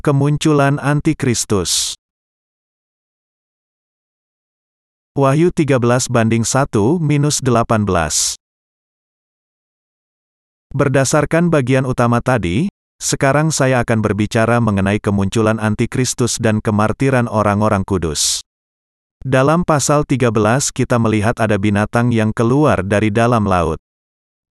Kemunculan Antikristus Wahyu 13 banding 1 minus 18 Berdasarkan bagian utama tadi, sekarang saya akan berbicara mengenai kemunculan Antikristus dan kemartiran orang-orang kudus. Dalam pasal 13 kita melihat ada binatang yang keluar dari dalam laut.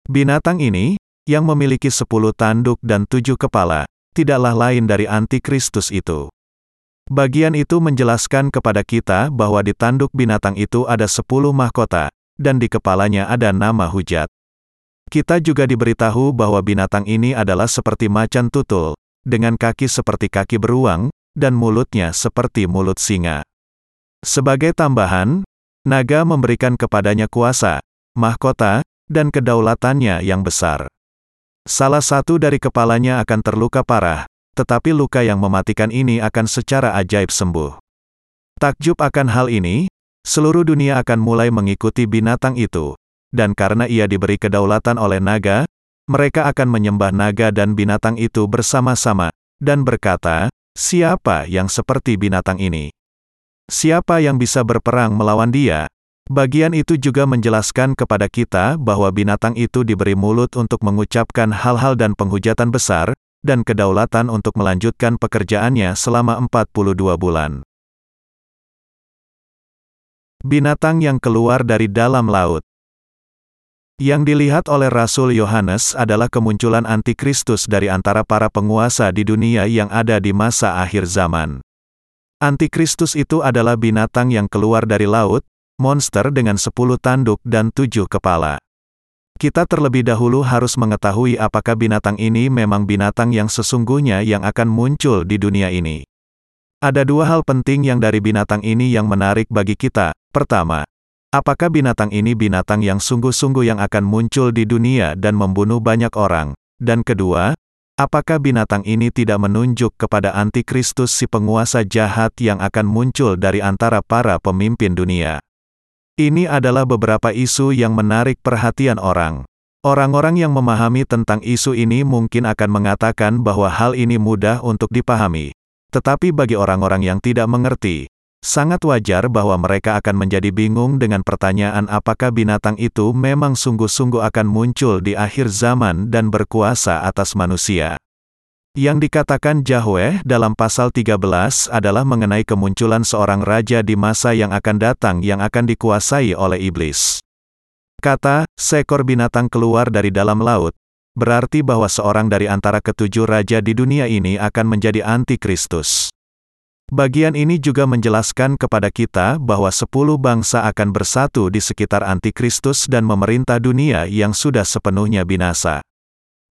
Binatang ini, yang memiliki sepuluh tanduk dan tujuh kepala, tidaklah lain dari antikristus itu. Bagian itu menjelaskan kepada kita bahwa di tanduk binatang itu ada sepuluh mahkota, dan di kepalanya ada nama hujat. Kita juga diberitahu bahwa binatang ini adalah seperti macan tutul, dengan kaki seperti kaki beruang, dan mulutnya seperti mulut singa. Sebagai tambahan, naga memberikan kepadanya kuasa, mahkota, dan kedaulatannya yang besar. Salah satu dari kepalanya akan terluka parah, tetapi luka yang mematikan ini akan secara ajaib sembuh. Takjub akan hal ini, seluruh dunia akan mulai mengikuti binatang itu, dan karena ia diberi kedaulatan oleh naga, mereka akan menyembah naga dan binatang itu bersama-sama, dan berkata, Siapa yang seperti binatang ini? Siapa yang bisa berperang melawan dia? Bagian itu juga menjelaskan kepada kita bahwa binatang itu diberi mulut untuk mengucapkan hal-hal dan penghujatan besar, dan kedaulatan untuk melanjutkan pekerjaannya selama 42 bulan. Binatang yang keluar dari dalam laut Yang dilihat oleh Rasul Yohanes adalah kemunculan antikristus dari antara para penguasa di dunia yang ada di masa akhir zaman. Antikristus itu adalah binatang yang keluar dari laut, monster dengan sepuluh tanduk dan tujuh kepala. Kita terlebih dahulu harus mengetahui apakah binatang ini memang binatang yang sesungguhnya yang akan muncul di dunia ini. Ada dua hal penting yang dari binatang ini yang menarik bagi kita. Pertama, apakah binatang ini binatang yang sungguh-sungguh yang akan muncul di dunia dan membunuh banyak orang? Dan kedua, apakah binatang ini tidak menunjuk kepada antikristus si penguasa jahat yang akan muncul dari antara para pemimpin dunia? Ini adalah beberapa isu yang menarik perhatian orang. Orang-orang yang memahami tentang isu ini mungkin akan mengatakan bahwa hal ini mudah untuk dipahami. Tetapi bagi orang-orang yang tidak mengerti, sangat wajar bahwa mereka akan menjadi bingung dengan pertanyaan apakah binatang itu memang sungguh-sungguh akan muncul di akhir zaman dan berkuasa atas manusia. Yang dikatakan Yahweh dalam pasal 13 adalah mengenai kemunculan seorang raja di masa yang akan datang yang akan dikuasai oleh iblis. Kata, seekor binatang keluar dari dalam laut, berarti bahwa seorang dari antara ketujuh raja di dunia ini akan menjadi antikristus. Bagian ini juga menjelaskan kepada kita bahwa sepuluh bangsa akan bersatu di sekitar antikristus dan memerintah dunia yang sudah sepenuhnya binasa.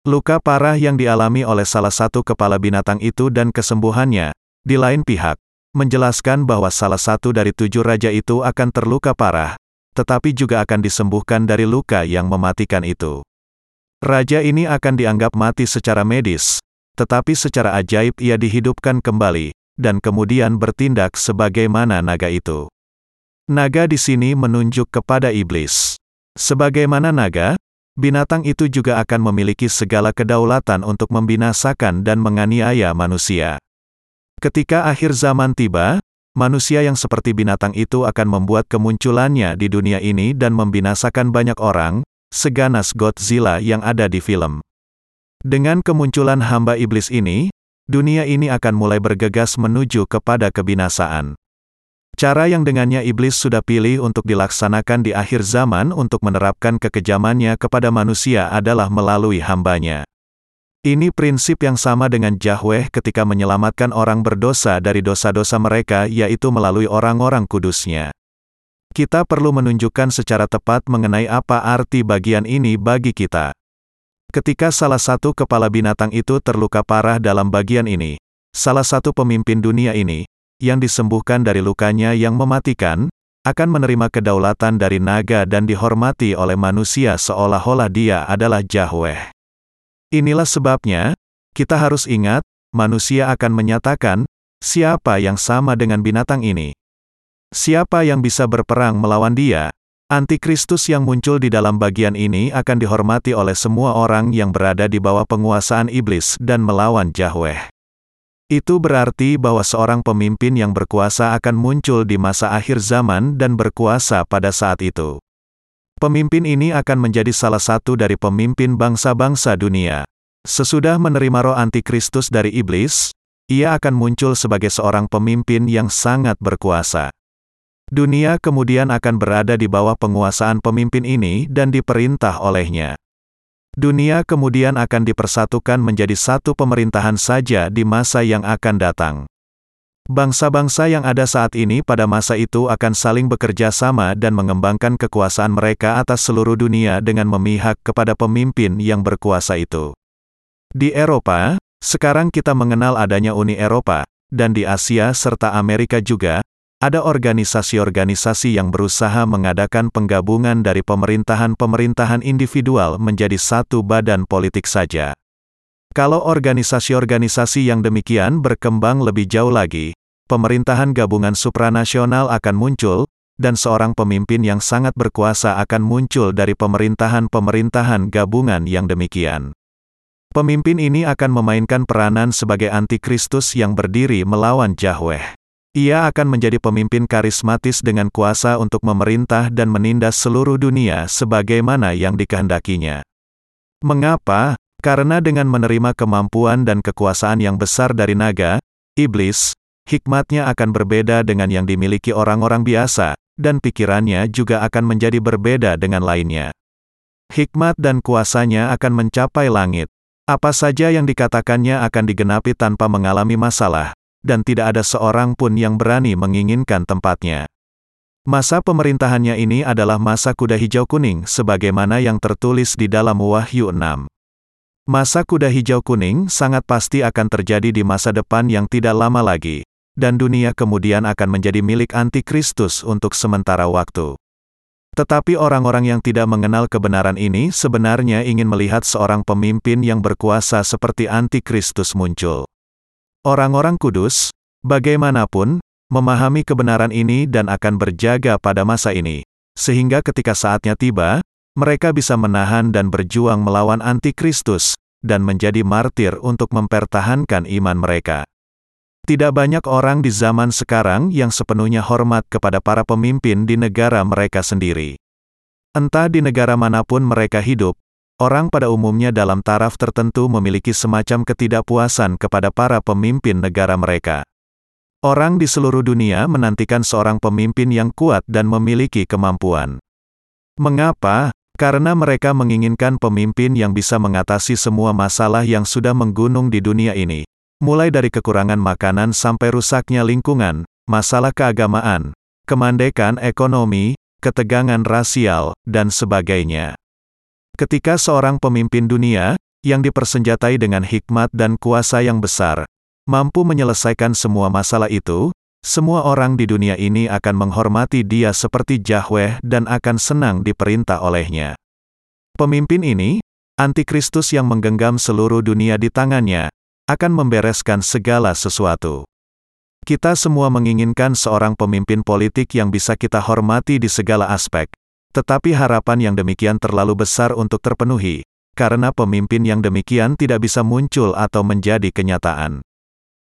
Luka parah yang dialami oleh salah satu kepala binatang itu dan kesembuhannya, di lain pihak, menjelaskan bahwa salah satu dari tujuh raja itu akan terluka parah, tetapi juga akan disembuhkan dari luka yang mematikan itu. Raja ini akan dianggap mati secara medis, tetapi secara ajaib ia dihidupkan kembali, dan kemudian bertindak sebagaimana naga itu. Naga di sini menunjuk kepada iblis. Sebagaimana naga, binatang itu juga akan memiliki segala kedaulatan untuk membinasakan dan menganiaya manusia. Ketika akhir zaman tiba, manusia yang seperti binatang itu akan membuat kemunculannya di dunia ini dan membinasakan banyak orang, seganas Godzilla yang ada di film. Dengan kemunculan hamba iblis ini, dunia ini akan mulai bergegas menuju kepada kebinasaan. Cara yang dengannya iblis sudah pilih untuk dilaksanakan di akhir zaman untuk menerapkan kekejamannya kepada manusia adalah melalui hambanya. Ini prinsip yang sama dengan Yahweh ketika menyelamatkan orang berdosa dari dosa-dosa mereka yaitu melalui orang-orang kudusnya. Kita perlu menunjukkan secara tepat mengenai apa arti bagian ini bagi kita. Ketika salah satu kepala binatang itu terluka parah dalam bagian ini, salah satu pemimpin dunia ini, yang disembuhkan dari lukanya yang mematikan, akan menerima kedaulatan dari naga dan dihormati oleh manusia seolah-olah dia adalah Yahweh. Inilah sebabnya, kita harus ingat, manusia akan menyatakan, siapa yang sama dengan binatang ini? Siapa yang bisa berperang melawan dia? Antikristus yang muncul di dalam bagian ini akan dihormati oleh semua orang yang berada di bawah penguasaan iblis dan melawan Yahweh. Itu berarti bahwa seorang pemimpin yang berkuasa akan muncul di masa akhir zaman dan berkuasa pada saat itu. Pemimpin ini akan menjadi salah satu dari pemimpin bangsa-bangsa dunia. Sesudah menerima roh antikristus dari iblis, ia akan muncul sebagai seorang pemimpin yang sangat berkuasa. Dunia kemudian akan berada di bawah penguasaan pemimpin ini dan diperintah olehnya. Dunia kemudian akan dipersatukan menjadi satu pemerintahan saja di masa yang akan datang. Bangsa-bangsa yang ada saat ini pada masa itu akan saling bekerja sama dan mengembangkan kekuasaan mereka atas seluruh dunia dengan memihak kepada pemimpin yang berkuasa itu. Di Eropa, sekarang kita mengenal adanya Uni Eropa, dan di Asia serta Amerika juga, ada organisasi-organisasi yang berusaha mengadakan penggabungan dari pemerintahan-pemerintahan individual menjadi satu badan politik saja. Kalau organisasi-organisasi yang demikian berkembang lebih jauh lagi, pemerintahan gabungan supranasional akan muncul, dan seorang pemimpin yang sangat berkuasa akan muncul dari pemerintahan-pemerintahan gabungan yang demikian. Pemimpin ini akan memainkan peranan sebagai antikristus yang berdiri melawan Yahweh. Ia akan menjadi pemimpin karismatis dengan kuasa untuk memerintah dan menindas seluruh dunia sebagaimana yang dikehendakinya. Mengapa? Karena dengan menerima kemampuan dan kekuasaan yang besar dari naga, iblis, hikmatnya akan berbeda dengan yang dimiliki orang-orang biasa, dan pikirannya juga akan menjadi berbeda dengan lainnya. Hikmat dan kuasanya akan mencapai langit. Apa saja yang dikatakannya akan digenapi tanpa mengalami masalah, dan tidak ada seorang pun yang berani menginginkan tempatnya. Masa pemerintahannya ini adalah masa kuda hijau kuning, sebagaimana yang tertulis di dalam Wahyu 6. Masa kuda hijau kuning sangat pasti akan terjadi di masa depan yang tidak lama lagi, dan dunia kemudian akan menjadi milik antikristus untuk sementara waktu. Tetapi orang-orang yang tidak mengenal kebenaran ini sebenarnya ingin melihat seorang pemimpin yang berkuasa seperti antikristus muncul. Orang-orang kudus, bagaimanapun, memahami kebenaran ini dan akan berjaga pada masa ini, sehingga ketika saatnya tiba, mereka bisa menahan dan berjuang melawan antikristus, dan menjadi martir untuk mempertahankan iman mereka. Tidak banyak orang di zaman sekarang yang sepenuhnya hormat kepada para pemimpin di negara mereka sendiri. Entah di negara mana pun mereka hidup, orang pada umumnya dalam taraf tertentu memiliki semacam ketidakpuasan kepada para pemimpin negara mereka. Orang di seluruh dunia menantikan seorang pemimpin yang kuat dan memiliki kemampuan. Mengapa? Karena mereka menginginkan pemimpin yang bisa mengatasi semua masalah yang sudah menggunung di dunia ini, mulai dari kekurangan makanan sampai rusaknya lingkungan, masalah keagamaan, kemandekan ekonomi, ketegangan rasial, dan sebagainya. Ketika seorang pemimpin dunia, yang dipersenjatai dengan hikmat dan kuasa yang besar, mampu menyelesaikan semua masalah itu, semua orang di dunia ini akan menghormati dia seperti Yahweh dan akan senang diperintah olehnya. Pemimpin ini, antikristus yang menggenggam seluruh dunia di tangannya, akan membereskan segala sesuatu. Kita semua menginginkan seorang pemimpin politik yang bisa kita hormati di segala aspek, tetapi harapan yang demikian terlalu besar untuk terpenuhi, karena pemimpin yang demikian tidak bisa muncul atau menjadi kenyataan.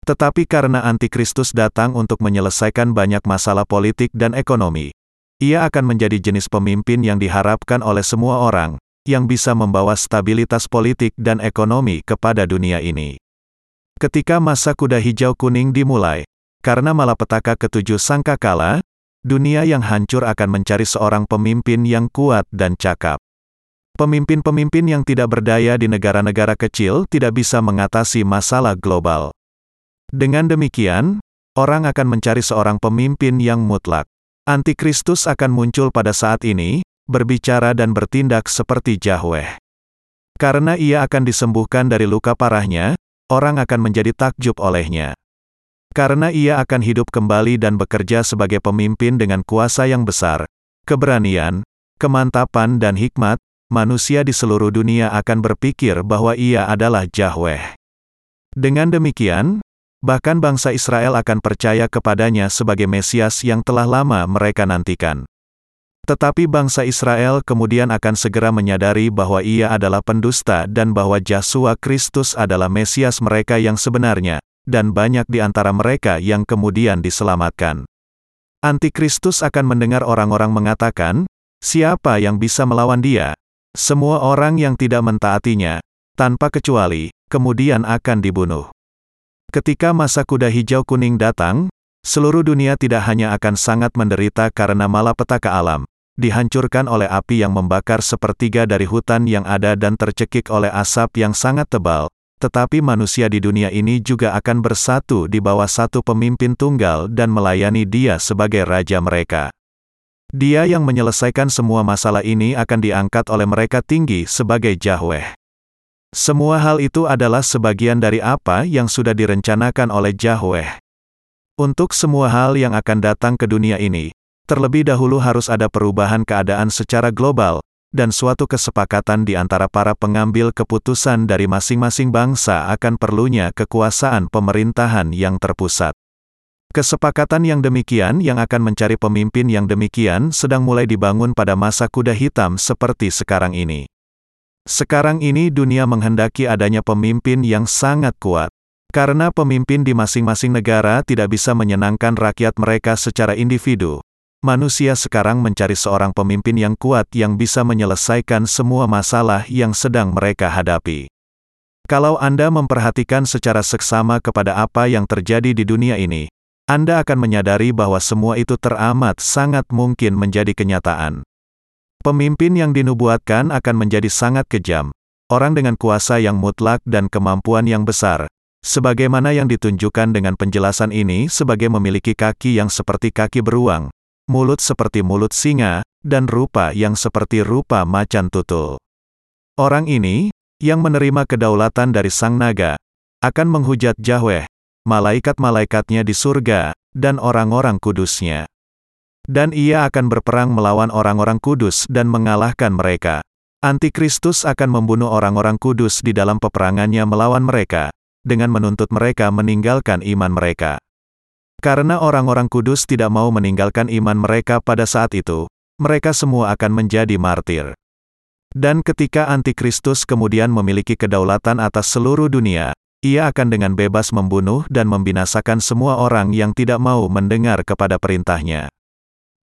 Tetapi karena antikristus datang untuk menyelesaikan banyak masalah politik dan ekonomi, ia akan menjadi jenis pemimpin yang diharapkan oleh semua orang, yang bisa membawa stabilitas politik dan ekonomi kepada dunia ini. Ketika masa kuda hijau kuning dimulai, karena malapetaka ketujuh sangkakala, dunia yang hancur akan mencari seorang pemimpin yang kuat dan cakap. Pemimpin-pemimpin yang tidak berdaya di negara-negara kecil tidak bisa mengatasi masalah global. Dengan demikian, orang akan mencari seorang pemimpin yang mutlak. Antikristus akan muncul pada saat ini, berbicara dan bertindak seperti Yahweh. Karena ia akan disembuhkan dari luka parahnya, orang akan menjadi takjub olehnya. Karena ia akan hidup kembali dan bekerja sebagai pemimpin dengan kuasa yang besar, keberanian, kemantapan dan hikmat, manusia di seluruh dunia akan berpikir bahwa ia adalah Yahweh. Dengan demikian, bahkan bangsa Israel akan percaya kepadanya sebagai Mesias yang telah lama mereka nantikan. Tetapi bangsa Israel kemudian akan segera menyadari bahwa ia adalah pendusta dan bahwa Yesus Kristus adalah Mesias mereka yang sebenarnya, dan banyak di antara mereka yang kemudian diselamatkan. Antikristus akan mendengar orang-orang mengatakan, siapa yang bisa melawan dia? Semua orang yang tidak mentaatinya, tanpa kecuali, kemudian akan dibunuh. Ketika masa kuda hijau kuning datang, seluruh dunia tidak hanya akan sangat menderita karena malapetaka alam, dihancurkan oleh api yang membakar sepertiga dari hutan yang ada dan tercekik oleh asap yang sangat tebal, tetapi manusia di dunia ini juga akan bersatu di bawah satu pemimpin tunggal dan melayani dia sebagai raja mereka. Dia yang menyelesaikan semua masalah ini akan diangkat oleh mereka tinggi sebagai Yahweh. Semua hal itu adalah sebagian dari apa yang sudah direncanakan oleh Yahweh. Untuk semua hal yang akan datang ke dunia ini, terlebih dahulu harus ada perubahan keadaan secara global, dan suatu kesepakatan di antara para pengambil keputusan dari masing-masing bangsa akan perlunya kekuasaan pemerintahan yang terpusat. Kesepakatan yang demikian yang akan mencari pemimpin yang demikian sedang mulai dibangun pada masa kuda hitam seperti sekarang ini. Sekarang ini dunia menghendaki adanya pemimpin yang sangat kuat. Karena pemimpin di masing-masing negara tidak bisa menyenangkan rakyat mereka secara individu. Manusia sekarang mencari seorang pemimpin yang kuat yang bisa menyelesaikan semua masalah yang sedang mereka hadapi. Kalau Anda memperhatikan secara seksama kepada apa yang terjadi di dunia ini, anda akan menyadari bahwa semua itu teramat sangat mungkin menjadi kenyataan. Pemimpin yang dinubuatkan akan menjadi sangat kejam, orang dengan kuasa yang mutlak dan kemampuan yang besar, sebagaimana yang ditunjukkan dengan penjelasan ini sebagai memiliki kaki yang seperti kaki beruang, mulut seperti mulut singa, dan rupa yang seperti rupa macan tutul. Orang ini, yang menerima kedaulatan dari sang naga, akan menghujat Yahweh, malaikat-malaikatnya di surga, dan orang-orang kudusnya. Dan ia akan berperang melawan orang-orang kudus dan mengalahkan mereka. Antikristus akan membunuh orang-orang kudus di dalam peperangannya melawan mereka, dengan menuntut mereka meninggalkan iman mereka. Karena orang-orang kudus tidak mau meninggalkan iman mereka pada saat itu, mereka semua akan menjadi martir. Dan ketika Antikristus kemudian memiliki kedaulatan atas seluruh dunia, ia akan dengan bebas membunuh dan membinasakan semua orang yang tidak mau mendengar kepada perintahnya.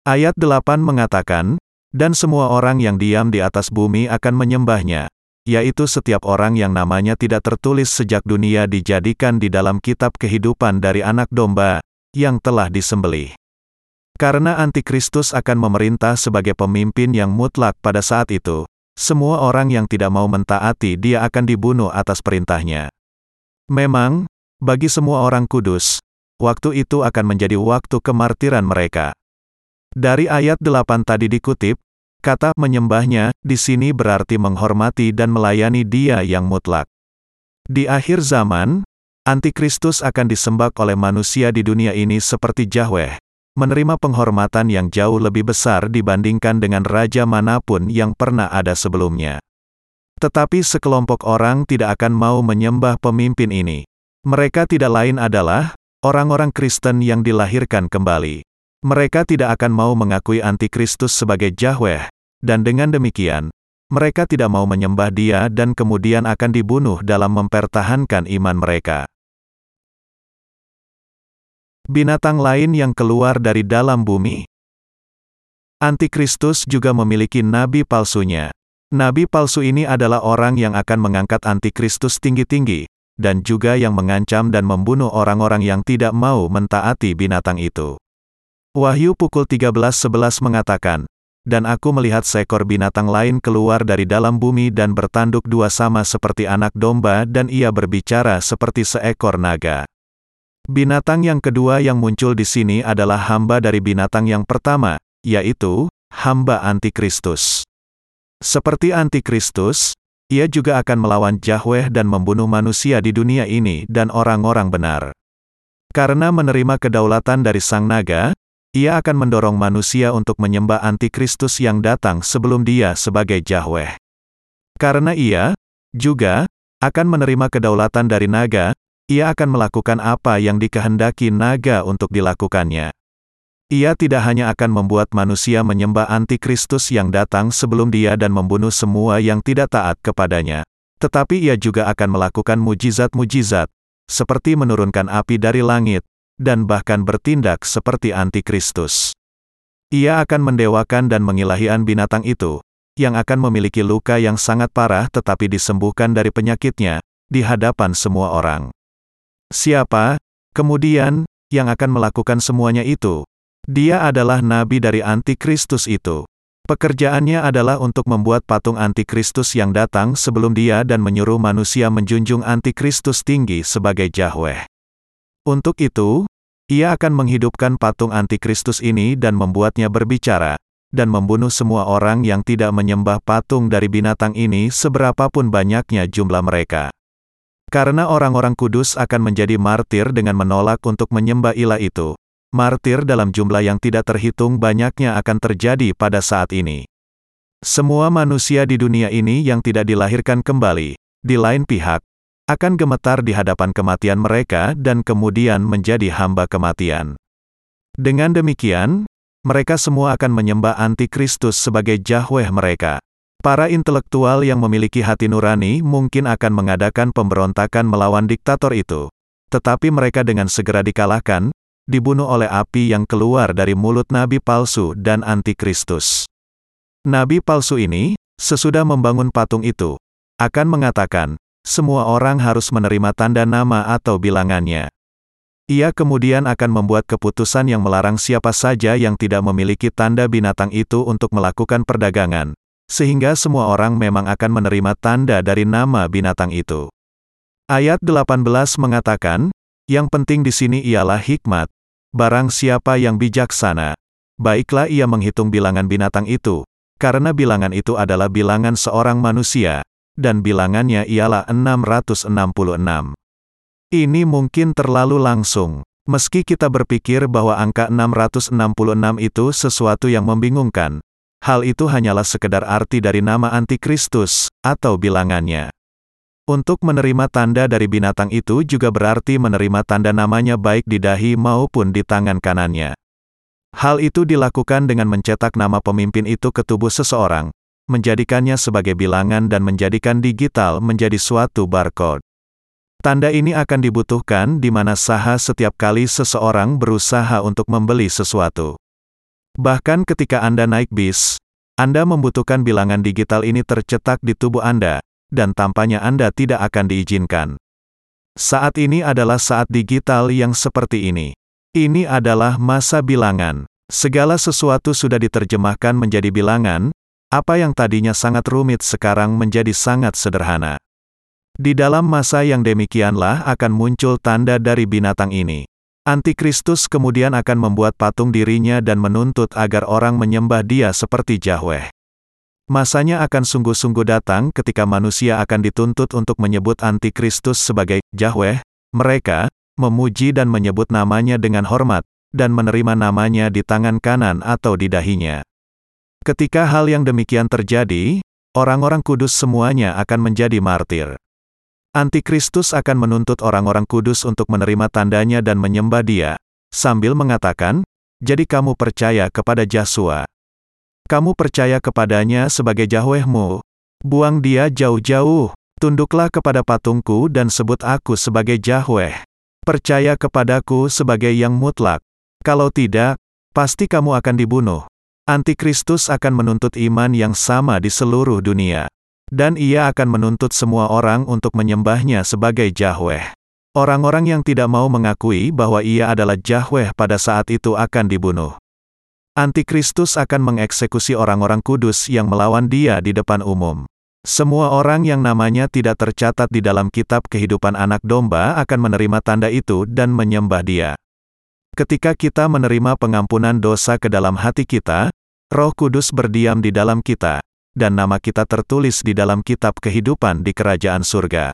Ayat 8 mengatakan, dan semua orang yang diam di atas bumi akan menyembahnya, yaitu setiap orang yang namanya tidak tertulis sejak dunia dijadikan di dalam kitab kehidupan dari anak domba, yang telah disembelih. Karena antikristus akan memerintah sebagai pemimpin yang mutlak pada saat itu, semua orang yang tidak mau mentaati dia akan dibunuh atas perintahnya. Memang, bagi semua orang kudus, waktu itu akan menjadi waktu kemartiran mereka. Dari ayat 8 tadi dikutip, kata menyembahnya di sini berarti menghormati dan melayani dia yang mutlak. Di akhir zaman, Antikristus akan disembah oleh manusia di dunia ini seperti Yahweh, menerima penghormatan yang jauh lebih besar dibandingkan dengan raja mana pun yang pernah ada sebelumnya. Tetapi sekelompok orang tidak akan mau menyembah pemimpin ini. Mereka tidak lain adalah orang-orang Kristen yang dilahirkan kembali. Mereka tidak akan mau mengakui antikristus sebagai Yahweh, dan dengan demikian, mereka tidak mau menyembah dia dan kemudian akan dibunuh dalam mempertahankan iman mereka. Binatang lain yang keluar dari dalam bumi Antikristus juga memiliki nabi palsunya. Nabi palsu ini adalah orang yang akan mengangkat antikristus tinggi-tinggi, dan juga yang mengancam dan membunuh orang-orang yang tidak mau mentaati binatang itu. Wahyu pukul 13.11 mengatakan, Dan aku melihat seekor binatang lain keluar dari dalam bumi dan bertanduk dua sama seperti anak domba dan ia berbicara seperti seekor naga. Binatang yang kedua yang muncul di sini adalah hamba dari binatang yang pertama, yaitu, hamba antikristus. Seperti antikristus, ia juga akan melawan Yahweh dan membunuh manusia di dunia ini dan orang-orang benar. Karena menerima kedaulatan dari sang naga, ia akan mendorong manusia untuk menyembah antikristus yang datang sebelum dia sebagai Yahweh. Karena ia, juga, akan menerima kedaulatan dari naga, ia akan melakukan apa yang dikehendaki naga untuk dilakukannya. Ia tidak hanya akan membuat manusia menyembah antikristus yang datang sebelum dia dan membunuh semua yang tidak taat kepadanya. Tetapi ia juga akan melakukan mujizat-mujizat, seperti menurunkan api dari langit, dan bahkan bertindak seperti antikristus. Ia akan mendewakan dan mengilahian binatang itu, yang akan memiliki luka yang sangat parah tetapi disembuhkan dari penyakitnya, di hadapan semua orang. Siapa, kemudian, yang akan melakukan semuanya itu? Dia adalah nabi dari antikristus itu. Pekerjaannya adalah untuk membuat patung antikristus yang datang sebelum dia dan menyuruh manusia menjunjung antikristus tinggi sebagai Yahweh. Untuk itu, ia akan menghidupkan patung antikristus ini dan membuatnya berbicara, dan membunuh semua orang yang tidak menyembah patung dari binatang ini seberapapun banyaknya jumlah mereka. Karena orang-orang kudus akan menjadi martir dengan menolak untuk menyembah ilah itu, martir dalam jumlah yang tidak terhitung banyaknya akan terjadi pada saat ini. Semua manusia di dunia ini yang tidak dilahirkan kembali, di lain pihak, akan gemetar di hadapan kematian mereka dan kemudian menjadi hamba kematian. Dengan demikian, mereka semua akan menyembah antikristus sebagai Yahweh mereka. Para intelektual yang memiliki hati nurani mungkin akan mengadakan pemberontakan melawan diktator itu. Tetapi mereka dengan segera dikalahkan, dibunuh oleh api yang keluar dari mulut nabi palsu dan antikristus. Nabi palsu ini, sesudah membangun patung itu, akan mengatakan, semua orang harus menerima tanda nama atau bilangannya. Ia kemudian akan membuat keputusan yang melarang siapa saja yang tidak memiliki tanda binatang itu untuk melakukan perdagangan, sehingga semua orang memang akan menerima tanda dari nama binatang itu. Ayat 18 mengatakan, yang penting di sini ialah hikmat, barang siapa yang bijaksana, baiklah ia menghitung bilangan binatang itu, karena bilangan itu adalah bilangan seorang manusia, dan bilangannya ialah 666. Ini mungkin terlalu langsung. Meski kita berpikir bahwa angka 666 itu sesuatu yang membingungkan, hal itu hanyalah sekedar arti dari nama antikristus, atau bilangannya. Untuk menerima tanda dari binatang itu juga berarti menerima tanda namanya baik di dahi maupun di tangan kanannya. Hal itu dilakukan dengan mencetak nama pemimpin itu ke tubuh seseorang, menjadikannya sebagai bilangan dan menjadikan digital menjadi suatu barcode. Tanda ini akan dibutuhkan di mana saha setiap kali seseorang berusaha untuk membeli sesuatu. Bahkan ketika Anda naik bis, Anda membutuhkan bilangan digital ini tercetak di tubuh Anda, dan tampaknya Anda tidak akan diizinkan. Saat ini adalah saat digital yang seperti ini. Ini adalah masa bilangan. Segala sesuatu sudah diterjemahkan menjadi bilangan, apa yang tadinya sangat rumit sekarang menjadi sangat sederhana. Di dalam masa yang demikianlah akan muncul tanda dari binatang ini. Antikristus kemudian akan membuat patung dirinya dan menuntut agar orang menyembah dia seperti Yahweh. Masanya akan sungguh-sungguh datang ketika manusia akan dituntut untuk menyebut antikristus sebagai Yahweh, mereka, memuji dan menyebut namanya dengan hormat, dan menerima namanya di tangan kanan atau di dahinya. Ketika hal yang demikian terjadi, orang-orang kudus semuanya akan menjadi martir. Antikristus akan menuntut orang-orang kudus untuk menerima tandanya dan menyembah dia, sambil mengatakan, jadi kamu percaya kepada Yesua. Kamu percaya kepadanya sebagai Yahwehmu. Buang dia jauh-jauh, tunduklah kepada patungku dan sebut aku sebagai Yahweh. Percaya kepadaku sebagai yang mutlak. Kalau tidak, pasti kamu akan dibunuh. Antikristus akan menuntut iman yang sama di seluruh dunia. Dan ia akan menuntut semua orang untuk menyembahnya sebagai Yahweh. Orang-orang yang tidak mau mengakui bahwa ia adalah Yahweh pada saat itu akan dibunuh. Antikristus akan mengeksekusi orang-orang kudus yang melawan dia di depan umum. Semua orang yang namanya tidak tercatat di dalam kitab kehidupan anak domba akan menerima tanda itu dan menyembah dia. Ketika kita menerima pengampunan dosa ke dalam hati kita, Roh Kudus berdiam di dalam kita, dan nama kita tertulis di dalam kitab kehidupan di kerajaan surga.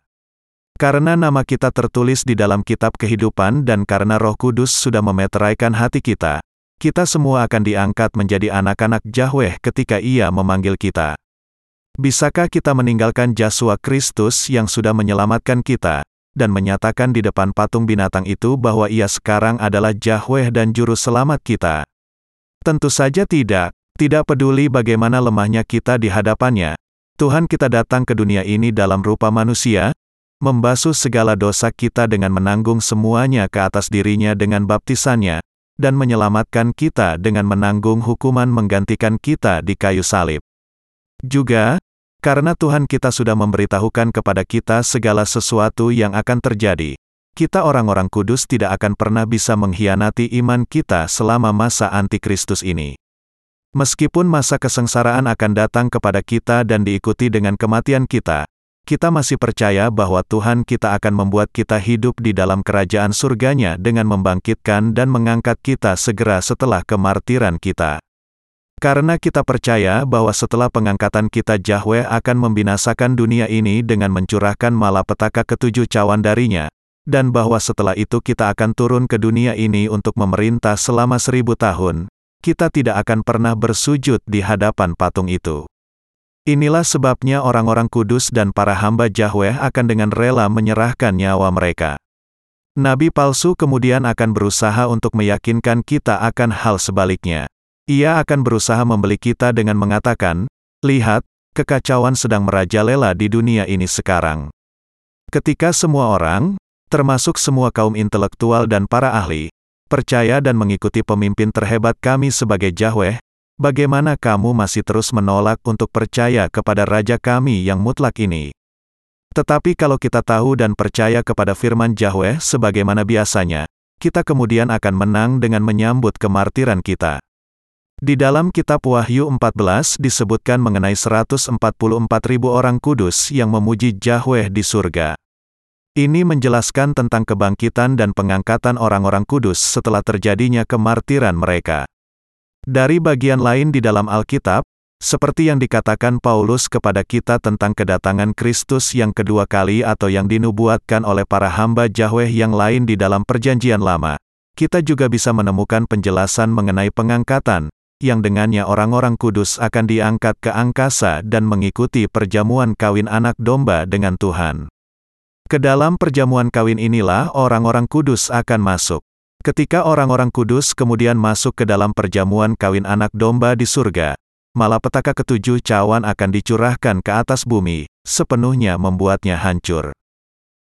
Karena nama kita tertulis di dalam kitab kehidupan dan karena Roh Kudus sudah memeteraikan hati kita, kita semua akan diangkat menjadi anak-anak Yahweh ketika Ia memanggil kita. Bisakah kita meninggalkan Yesus Kristus yang sudah menyelamatkan kita, dan menyatakan di depan patung binatang itu bahwa ia sekarang adalah Yahweh dan Juru Selamat kita? Tentu saja tidak, tidak peduli bagaimana lemahnya kita di hadapannya. Tuhan kita datang ke dunia ini dalam rupa manusia, membasuh segala dosa kita dengan menanggung semuanya ke atas dirinya dengan baptisannya, dan menyelamatkan kita dengan menanggung hukuman menggantikan kita di kayu salib. Juga, karena Tuhan kita sudah memberitahukan kepada kita segala sesuatu yang akan terjadi, kita orang-orang kudus tidak akan pernah bisa mengkhianati iman kita selama masa antikristus ini. Meskipun masa kesengsaraan akan datang kepada kita dan diikuti dengan kematian kita, kita masih percaya bahwa Tuhan kita akan membuat kita hidup di dalam kerajaan surganya dengan membangkitkan dan mengangkat kita segera setelah kemartiran kita. Karena kita percaya bahwa setelah pengangkatan kita Yahweh akan membinasakan dunia ini dengan mencurahkan malapetaka ketujuh cawan darinya, dan bahwa setelah itu kita akan turun ke dunia ini untuk memerintah selama seribu tahun, kita tidak akan pernah bersujud di hadapan patung itu. Inilah sebabnya orang-orang kudus dan para hamba Yahweh akan dengan rela menyerahkan nyawa mereka. Nabi palsu kemudian akan berusaha untuk meyakinkan kita akan hal sebaliknya. Ia akan berusaha membeli kita dengan mengatakan, Lihat, kekacauan sedang merajalela di dunia ini sekarang. Ketika semua orang, termasuk semua kaum intelektual dan para ahli, percaya dan mengikuti pemimpin terhebat kami sebagai Yahweh, Bagaimana kamu masih terus menolak untuk percaya kepada Raja kami yang mutlak ini? Tetapi kalau kita tahu dan percaya kepada firman Yahweh sebagaimana biasanya, kita kemudian akan menang dengan menyambut kemartiran kita. Di dalam kitab Wahyu 14 disebutkan mengenai 144 ribu orang kudus yang memuji Yahweh di surga. Ini menjelaskan tentang kebangkitan dan pengangkatan orang-orang kudus setelah terjadinya kemartiran mereka. Dari bagian lain di dalam Alkitab, seperti yang dikatakan Paulus kepada kita tentang kedatangan Kristus yang kedua kali atau yang dinubuatkan oleh para hamba Yahweh yang lain di dalam perjanjian lama, kita juga bisa menemukan penjelasan mengenai pengangkatan, yang dengannya orang-orang kudus akan diangkat ke angkasa dan mengikuti perjamuan kawin anak domba dengan Tuhan. Ke dalam perjamuan kawin inilah orang-orang kudus akan masuk. Ketika orang-orang kudus kemudian masuk ke dalam perjamuan kawin anak domba di surga, malapetaka ketujuh cawan akan dicurahkan ke atas bumi, sepenuhnya membuatnya hancur.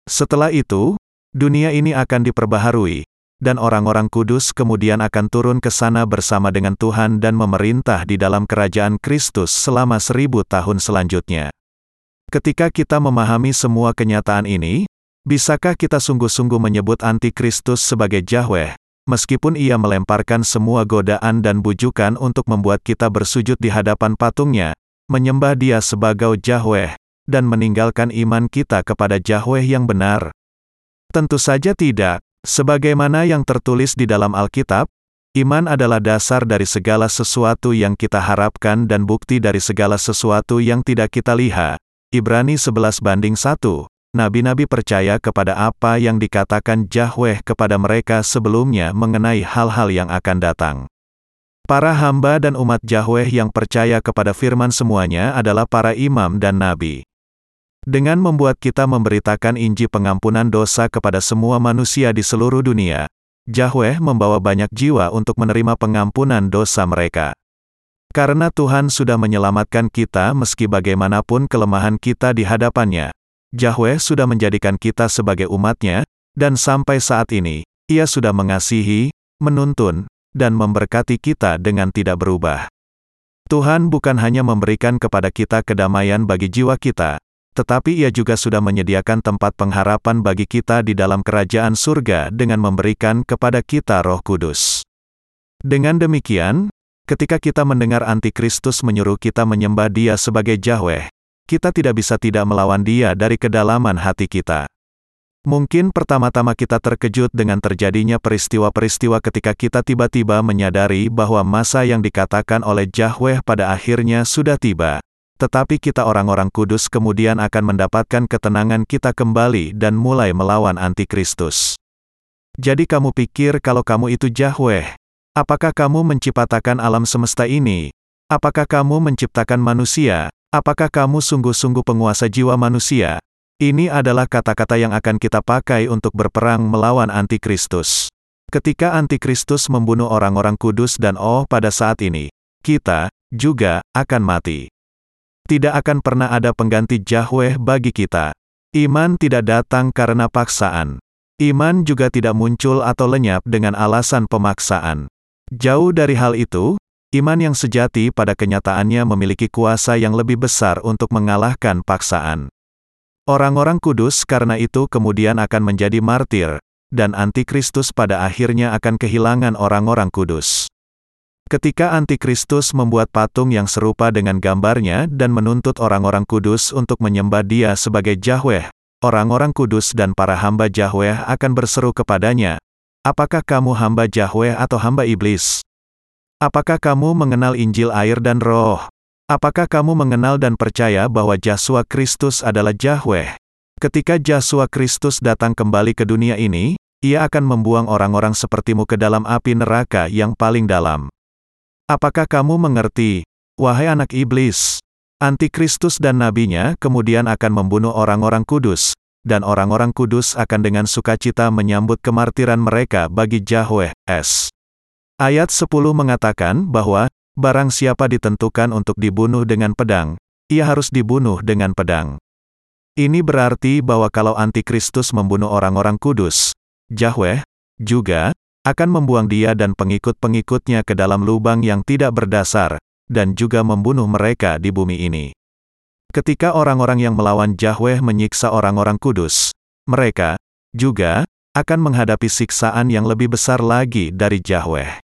Setelah itu, dunia ini akan diperbaharui, dan orang-orang kudus kemudian akan turun ke sana bersama dengan Tuhan dan memerintah di dalam kerajaan Kristus selama seribu tahun selanjutnya. Ketika kita memahami semua kenyataan ini, Bisakah kita sungguh-sungguh menyebut antikristus sebagai Yahweh, meskipun ia melemparkan semua godaan dan bujukan untuk membuat kita bersujud di hadapan patungnya, menyembah dia sebagai Yahweh, dan meninggalkan iman kita kepada Yahweh yang benar? Tentu saja tidak. Sebagaimana yang tertulis di dalam Alkitab, iman adalah dasar dari segala sesuatu yang kita harapkan dan bukti dari segala sesuatu yang tidak kita lihat. Ibrani 11 banding 1 nabi-nabi percaya kepada apa yang dikatakan Yahweh kepada mereka sebelumnya mengenai hal-hal yang akan datang. Para hamba dan umat Yahweh yang percaya kepada firman semuanya adalah para imam dan nabi. Dengan membuat kita memberitakan Injil pengampunan dosa kepada semua manusia di seluruh dunia, Yahweh membawa banyak jiwa untuk menerima pengampunan dosa mereka. Karena Tuhan sudah menyelamatkan kita meski bagaimanapun kelemahan kita di hadapannya, Yahweh sudah menjadikan kita sebagai umatnya, dan sampai saat ini, ia sudah mengasihi, menuntun, dan memberkati kita dengan tidak berubah. Tuhan bukan hanya memberikan kepada kita kedamaian bagi jiwa kita, tetapi ia juga sudah menyediakan tempat pengharapan bagi kita di dalam kerajaan surga dengan memberikan kepada kita roh kudus. Dengan demikian, ketika kita mendengar antikristus menyuruh kita menyembah dia sebagai Yahweh, kita tidak bisa tidak melawan dia dari kedalaman hati kita. Mungkin pertama-tama kita terkejut dengan terjadinya peristiwa-peristiwa ketika kita tiba-tiba menyadari bahwa masa yang dikatakan oleh Yahweh pada akhirnya sudah tiba. Tetapi kita orang-orang kudus kemudian akan mendapatkan ketenangan kita kembali dan mulai melawan antikristus. Jadi kamu pikir kalau kamu itu Yahweh? Apakah kamu menciptakan alam semesta ini? Apakah kamu menciptakan manusia? Apakah kamu sungguh-sungguh penguasa jiwa manusia? Ini adalah kata-kata yang akan kita pakai untuk berperang melawan antikristus. Ketika antikristus membunuh orang-orang kudus dan oh pada saat ini, kita juga akan mati. Tidak akan pernah ada pengganti Yahweh bagi kita. Iman tidak datang karena paksaan. Iman juga tidak muncul atau lenyap dengan alasan pemaksaan. Jauh dari hal itu, iman yang sejati pada kenyataannya memiliki kuasa yang lebih besar untuk mengalahkan paksaan. Orang-orang kudus karena itu kemudian akan menjadi martir, dan antikristus pada akhirnya akan kehilangan orang-orang kudus. Ketika antikristus membuat patung yang serupa dengan gambarnya dan menuntut orang-orang kudus untuk menyembah dia sebagai Yahweh, orang-orang kudus dan para hamba Yahweh akan berseru kepadanya, Apakah kamu hamba Yahweh atau hamba iblis? Apakah kamu mengenal Injil air dan roh? Apakah kamu mengenal dan percaya bahwa Yesus Kristus adalah Yahweh? Ketika Yesus Kristus datang kembali ke dunia ini, ia akan membuang orang-orang sepertimu ke dalam api neraka yang paling dalam. Apakah kamu mengerti, wahai anak iblis? Antikristus dan nabinya kemudian akan membunuh orang-orang kudus, dan orang-orang kudus akan dengan sukacita menyambut kemartiran mereka bagi Yahweh S. Ayat 10 mengatakan bahwa, Barang siapa ditentukan untuk dibunuh dengan pedang, ia harus dibunuh dengan pedang. Ini berarti bahwa kalau antikristus membunuh orang-orang kudus, Yahweh, juga, akan membuang dia dan pengikut-pengikutnya ke dalam lubang yang tidak berdasar, dan juga membunuh mereka di bumi ini. Ketika orang-orang yang melawan Yahweh menyiksa orang-orang kudus, mereka, juga, akan menghadapi siksaan yang lebih besar lagi dari Yahweh.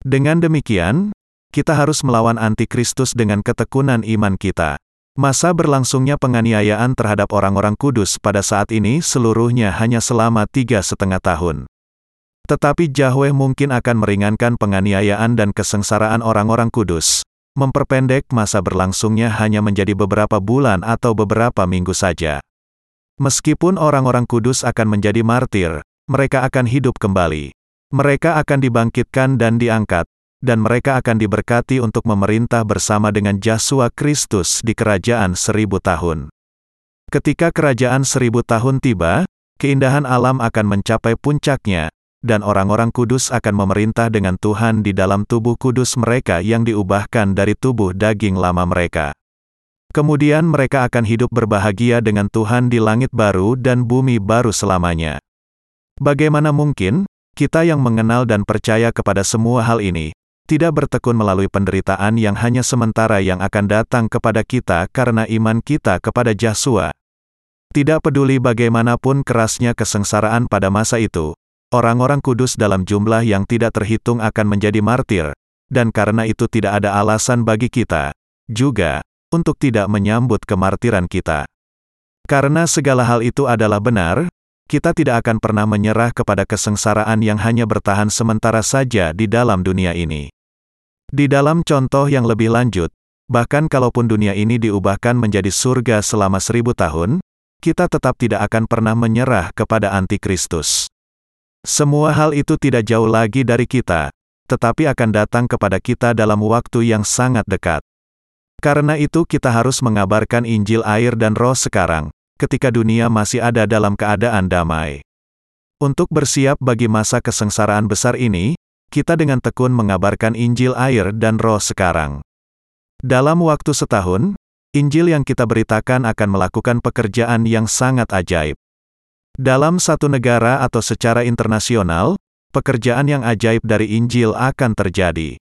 Dengan demikian, kita harus melawan antikristus dengan ketekunan iman kita. Masa berlangsungnya penganiayaan terhadap orang-orang kudus pada saat ini seluruhnya hanya selama tiga setengah tahun. Tetapi Yahweh mungkin akan meringankan penganiayaan dan kesengsaraan orang-orang kudus, memperpendek masa berlangsungnya hanya menjadi beberapa bulan atau beberapa minggu saja. Meskipun orang-orang kudus akan menjadi martir, mereka akan hidup kembali. Mereka akan dibangkitkan dan diangkat, dan mereka akan diberkati untuk memerintah bersama dengan Yesus Kristus di kerajaan seribu tahun. Ketika kerajaan seribu tahun tiba, keindahan alam akan mencapai puncaknya, dan orang-orang kudus akan memerintah dengan Tuhan di dalam tubuh kudus mereka yang diubahkan dari tubuh daging lama mereka. Kemudian mereka akan hidup berbahagia dengan Tuhan di langit baru dan bumi baru selamanya. Bagaimana mungkin kita yang mengenal dan percaya kepada semua hal ini tidak bertekun melalui penderitaan yang hanya sementara yang akan datang kepada kita karena iman kita kepada Yesus. Tidak peduli bagaimanapun kerasnya kesengsaraan pada masa itu, orang-orang kudus dalam jumlah yang tidak terhitung akan menjadi martir, dan karena itu tidak ada alasan bagi kita, juga, untuk tidak menyambut kemartiran kita. Karena segala hal itu adalah benar, kita tidak akan pernah menyerah kepada kesengsaraan yang hanya bertahan sementara saja di dalam dunia ini. Di dalam contoh yang lebih lanjut, bahkan kalaupun dunia ini diubahkan menjadi surga selama seribu tahun, kita tetap tidak akan pernah menyerah kepada antikristus. Semua hal itu tidak jauh lagi dari kita, tetapi akan datang kepada kita dalam waktu yang sangat dekat. Karena itu kita harus mengabarkan Injil air dan roh sekarang, ketika dunia masih ada dalam keadaan damai. Untuk bersiap bagi masa kesengsaraan besar ini, kita dengan tekun mengabarkan Injil air dan roh sekarang. Dalam waktu setahun, Injil yang kita beritakan akan melakukan pekerjaan yang sangat ajaib. Dalam satu negara atau secara internasional, pekerjaan yang ajaib dari Injil akan terjadi.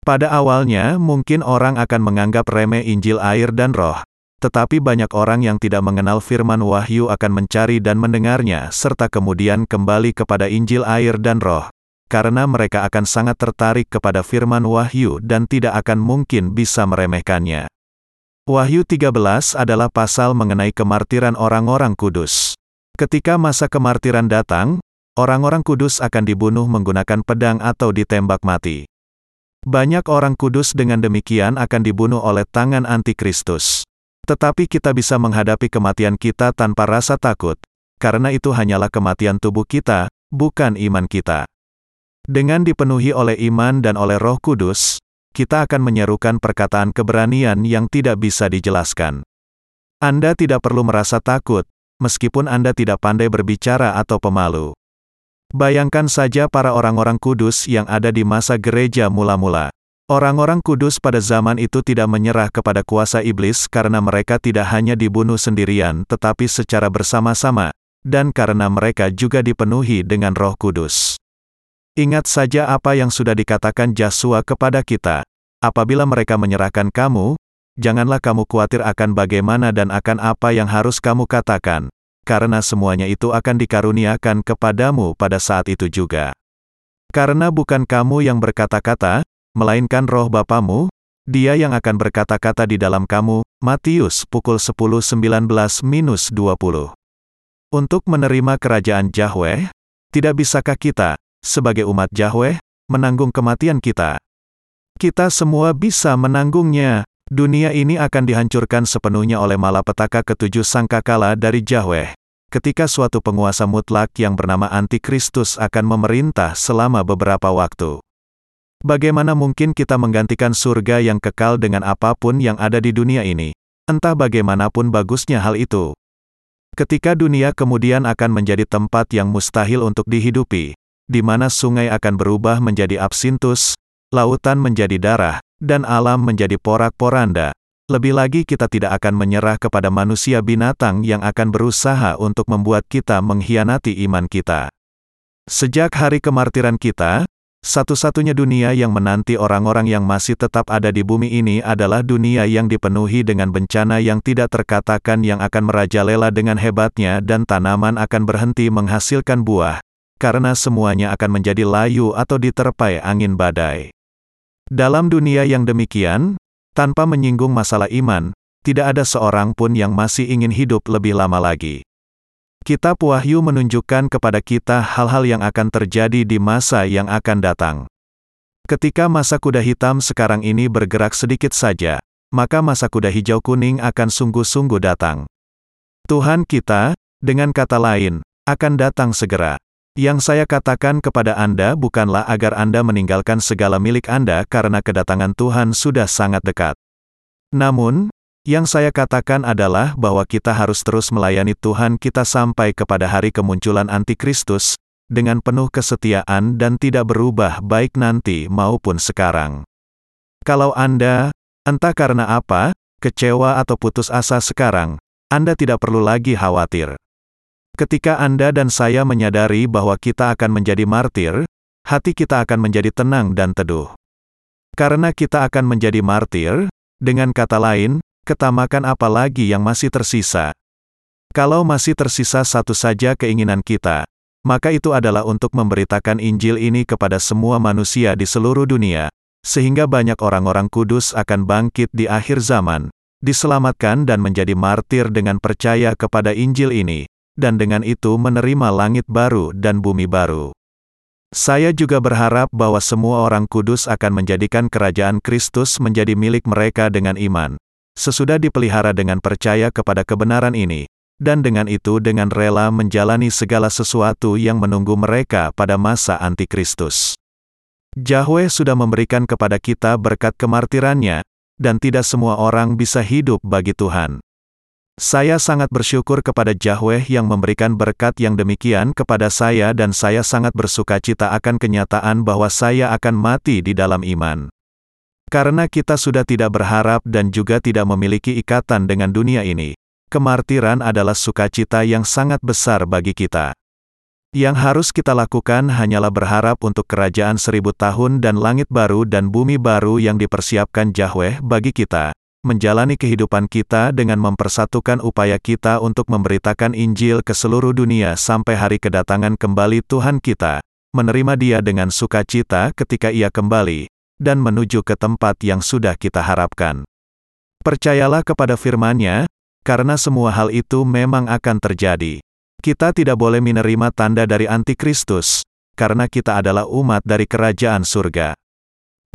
Pada awalnya, mungkin orang akan menganggap remeh Injil air dan roh, tetapi banyak orang yang tidak mengenal firman wahyu akan mencari dan mendengarnya, serta kemudian kembali kepada Injil air dan roh, karena mereka akan sangat tertarik kepada firman Wahyu dan tidak akan mungkin bisa meremehkannya. Wahyu 13 adalah pasal mengenai kemartiran orang-orang kudus. Ketika masa kemartiran datang, orang-orang kudus akan dibunuh menggunakan pedang atau ditembak mati. Banyak orang kudus dengan demikian akan dibunuh oleh tangan antikristus. Tetapi kita bisa menghadapi kematian kita tanpa rasa takut, karena itu hanyalah kematian tubuh kita, bukan iman kita. Dengan dipenuhi oleh iman dan oleh roh kudus, kita akan menyerukan perkataan keberanian yang tidak bisa dijelaskan. Anda tidak perlu merasa takut, meskipun Anda tidak pandai berbicara atau pemalu. Bayangkan saja para orang-orang kudus yang ada di masa gereja mula-mula. Orang-orang kudus pada zaman itu tidak menyerah kepada kuasa iblis karena mereka tidak hanya dibunuh sendirian tetapi secara bersama-sama, dan karena mereka juga dipenuhi dengan roh kudus. Ingat saja apa yang sudah dikatakan Joshua kepada kita. Apabila mereka menyerahkan kamu, janganlah kamu khawatir akan bagaimana dan akan apa yang harus kamu katakan, karena semuanya itu akan dikaruniakan kepadamu pada saat itu juga. Karena bukan kamu yang berkata-kata, melainkan roh Bapamu, dia yang akan berkata-kata di dalam kamu, Matius pukul 10.19-20. Untuk menerima kerajaan Yahweh, tidak bisakah kita, sebagai umat Yahweh, menanggung kematian kita? Kita semua bisa menanggungnya, Dunia ini akan dihancurkan sepenuhnya oleh malapetaka ketujuh sangkakala dari Yahweh. Ketika suatu penguasa mutlak yang bernama Antikristus akan memerintah selama beberapa waktu. Bagaimana mungkin kita menggantikan surga yang kekal dengan apa pun yang ada di dunia ini? Entah bagaimanapun bagusnya hal itu. Ketika dunia kemudian akan menjadi tempat yang mustahil untuk dihidupi, di mana sungai akan berubah menjadi absintus, lautan menjadi darah, dan alam menjadi porak-poranda. Lebih lagi kita tidak akan menyerah kepada manusia binatang yang akan berusaha untuk membuat kita mengkhianati iman kita. Sejak hari kemartiran kita, satu-satunya dunia yang menanti orang-orang yang masih tetap ada di bumi ini adalah dunia yang dipenuhi dengan bencana yang tidak terkatakan yang akan merajalela dengan hebatnya dan tanaman akan berhenti menghasilkan buah, karena semuanya akan menjadi layu atau diterpai angin badai. Dalam dunia yang demikian, tanpa menyinggung masalah iman, tidak ada seorang pun yang masih ingin hidup lebih lama lagi. Kitab Wahyu menunjukkan kepada kita hal-hal yang akan terjadi di masa yang akan datang. Ketika masa kuda hitam sekarang ini bergerak sedikit saja, maka masa kuda hijau kuning akan sungguh-sungguh datang. Tuhan kita, dengan kata lain, akan datang segera. Yang saya katakan kepada Anda bukanlah agar Anda meninggalkan segala milik Anda karena kedatangan Tuhan sudah sangat dekat. Namun, yang saya katakan adalah bahwa kita harus terus melayani Tuhan kita sampai kepada hari kemunculan Antikristus, dengan penuh kesetiaan dan tidak berubah baik nanti maupun sekarang. Kalau Anda, entah karena apa, kecewa atau putus asa sekarang, Anda tidak perlu lagi khawatir. Ketika Anda dan saya menyadari bahwa kita akan menjadi martir, hati kita akan menjadi tenang dan teduh. Karena kita akan menjadi martir, dengan kata lain, ketamakan apa lagi yang masih tersisa? Kalau masih tersisa satu saja keinginan kita, maka itu adalah untuk memberitakan Injil ini kepada semua manusia di seluruh dunia, sehingga banyak orang-orang kudus akan bangkit di akhir zaman, diselamatkan dan menjadi martir dengan percaya kepada Injil ini, dan dengan itu menerima langit baru dan bumi baru. Saya juga berharap bahwa semua orang kudus akan menjadikan kerajaan Kristus menjadi milik mereka dengan iman, sesudah dipelihara dengan percaya kepada kebenaran ini, dan dengan itu dengan rela menjalani segala sesuatu yang menunggu mereka pada masa antikristus. Yahweh sudah memberikan kepada kita berkat kemartirannya, dan tidak semua orang bisa hidup bagi Tuhan. Saya sangat bersyukur kepada Yahweh yang memberikan berkat yang demikian kepada saya dan saya sangat bersuka cita akan kenyataan bahwa saya akan mati di dalam iman. Karena kita sudah tidak berharap dan juga tidak memiliki ikatan dengan dunia ini, kemartiran adalah sukacita yang sangat besar bagi kita. Yang harus kita lakukan hanyalah berharap untuk kerajaan seribu tahun dan langit baru dan bumi baru yang dipersiapkan Yahweh bagi kita, menjalani kehidupan kita dengan mempersatukan upaya kita untuk memberitakan Injil ke seluruh dunia sampai hari kedatangan kembali Tuhan kita, menerima Dia dengan sukacita ketika Ia kembali, dan menuju ke tempat yang sudah kita harapkan. Percayalah kepada firman-Nya, karena semua hal itu memang akan terjadi. Kita tidak boleh menerima tanda dari antikristus, karena kita adalah umat dari kerajaan surga.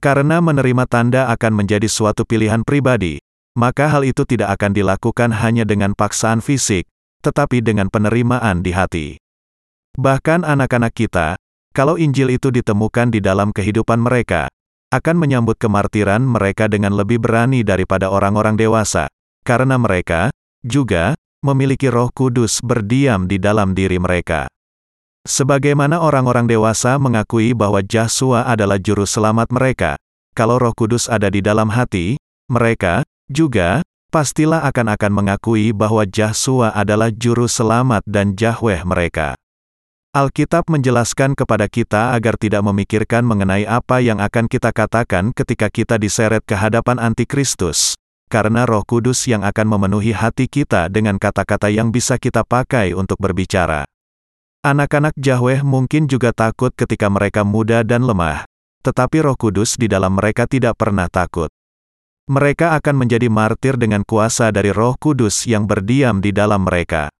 Karena menerima tanda akan menjadi suatu pilihan pribadi, maka hal itu tidak akan dilakukan hanya dengan paksaan fisik, tetapi dengan penerimaan di hati. Bahkan anak-anak kita, kalau Injil itu ditemukan di dalam kehidupan mereka, akan menyambut kemartiran mereka dengan lebih berani daripada orang-orang dewasa, karena mereka juga memiliki Roh Kudus berdiam di dalam diri mereka. Sebagaimana orang-orang dewasa mengakui bahwa Joshua adalah juru selamat mereka, kalau Roh Kudus ada di dalam hati, mereka juga pastilah akan-akan mengakui bahwa Yahshua adalah juru selamat dan Yahweh mereka. Alkitab menjelaskan kepada kita agar tidak memikirkan mengenai apa yang akan kita katakan ketika kita diseret ke hadapan antikristus, karena Roh Kudus yang akan memenuhi hati kita dengan kata-kata yang bisa kita pakai untuk berbicara. Anak-anak Yahweh mungkin juga takut ketika mereka muda dan lemah, tetapi Roh Kudus di dalam mereka tidak pernah takut. Mereka akan menjadi martir dengan kuasa dari Roh Kudus yang berdiam di dalam mereka.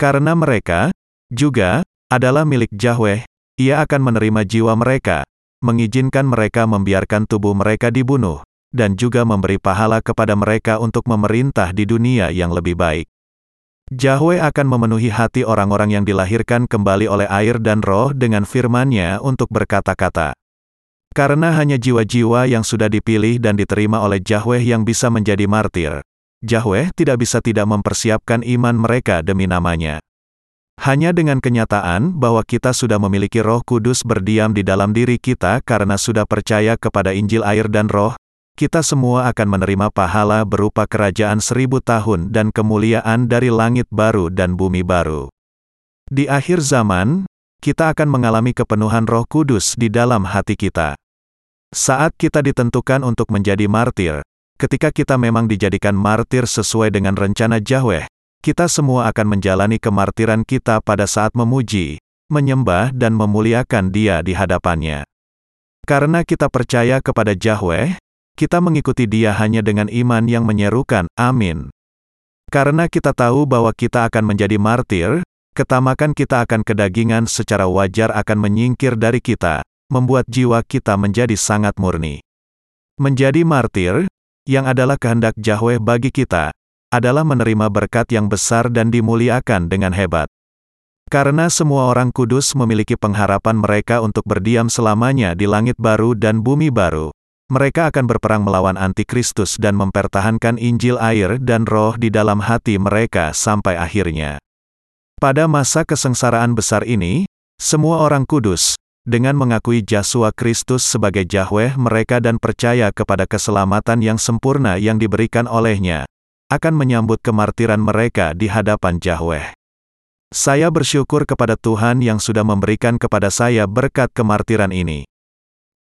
Karena mereka juga adalah milik Yahweh, ia akan menerima jiwa mereka, mengizinkan mereka membiarkan tubuh mereka dibunuh, dan juga memberi pahala kepada mereka untuk memerintah di dunia yang lebih baik. Yahweh akan memenuhi hati orang-orang yang dilahirkan kembali oleh air dan roh dengan firman-Nya untuk berkata-kata. Karena hanya jiwa-jiwa yang sudah dipilih dan diterima oleh Yahweh yang bisa menjadi martir, Yahweh tidak bisa tidak mempersiapkan iman mereka demi namanya. Hanya dengan kenyataan bahwa kita sudah memiliki Roh Kudus berdiam di dalam diri kita karena sudah percaya kepada Injil air dan Roh, kita semua akan menerima pahala berupa kerajaan seribu tahun dan kemuliaan dari langit baru dan bumi baru. Di akhir zaman, kita akan mengalami kepenuhan Roh Kudus di dalam hati kita. Saat kita ditentukan untuk menjadi martir, ketika kita memang dijadikan martir sesuai dengan rencana Yahweh, kita semua akan menjalani kemartiran kita pada saat memuji, menyembah dan memuliakan dia di hadapannya. Karena kita percaya kepada Yahweh, kita mengikuti dia hanya dengan iman yang menyerukan, amin. Karena kita tahu bahwa kita akan menjadi martir, ketamakan kita akan kedagingan secara wajar akan menyingkir dari kita, membuat jiwa kita menjadi sangat murni. Menjadi martir, yang adalah kehendak Yahweh bagi kita, adalah menerima berkat yang besar dan dimuliakan dengan hebat. Karena semua orang kudus memiliki pengharapan mereka untuk berdiam selamanya di langit baru dan bumi baru, mereka akan berperang melawan antikristus dan mempertahankan Injil air dan roh di dalam hati mereka sampai akhirnya. Pada masa kesengsaraan besar ini, semua orang kudus, dengan mengakui Yesus Kristus sebagai Yahweh mereka dan percaya kepada keselamatan yang sempurna yang diberikan olehnya, akan menyambut kemartiran mereka di hadapan Yahweh. Saya bersyukur kepada Tuhan yang sudah memberikan kepada saya berkat kemartiran ini.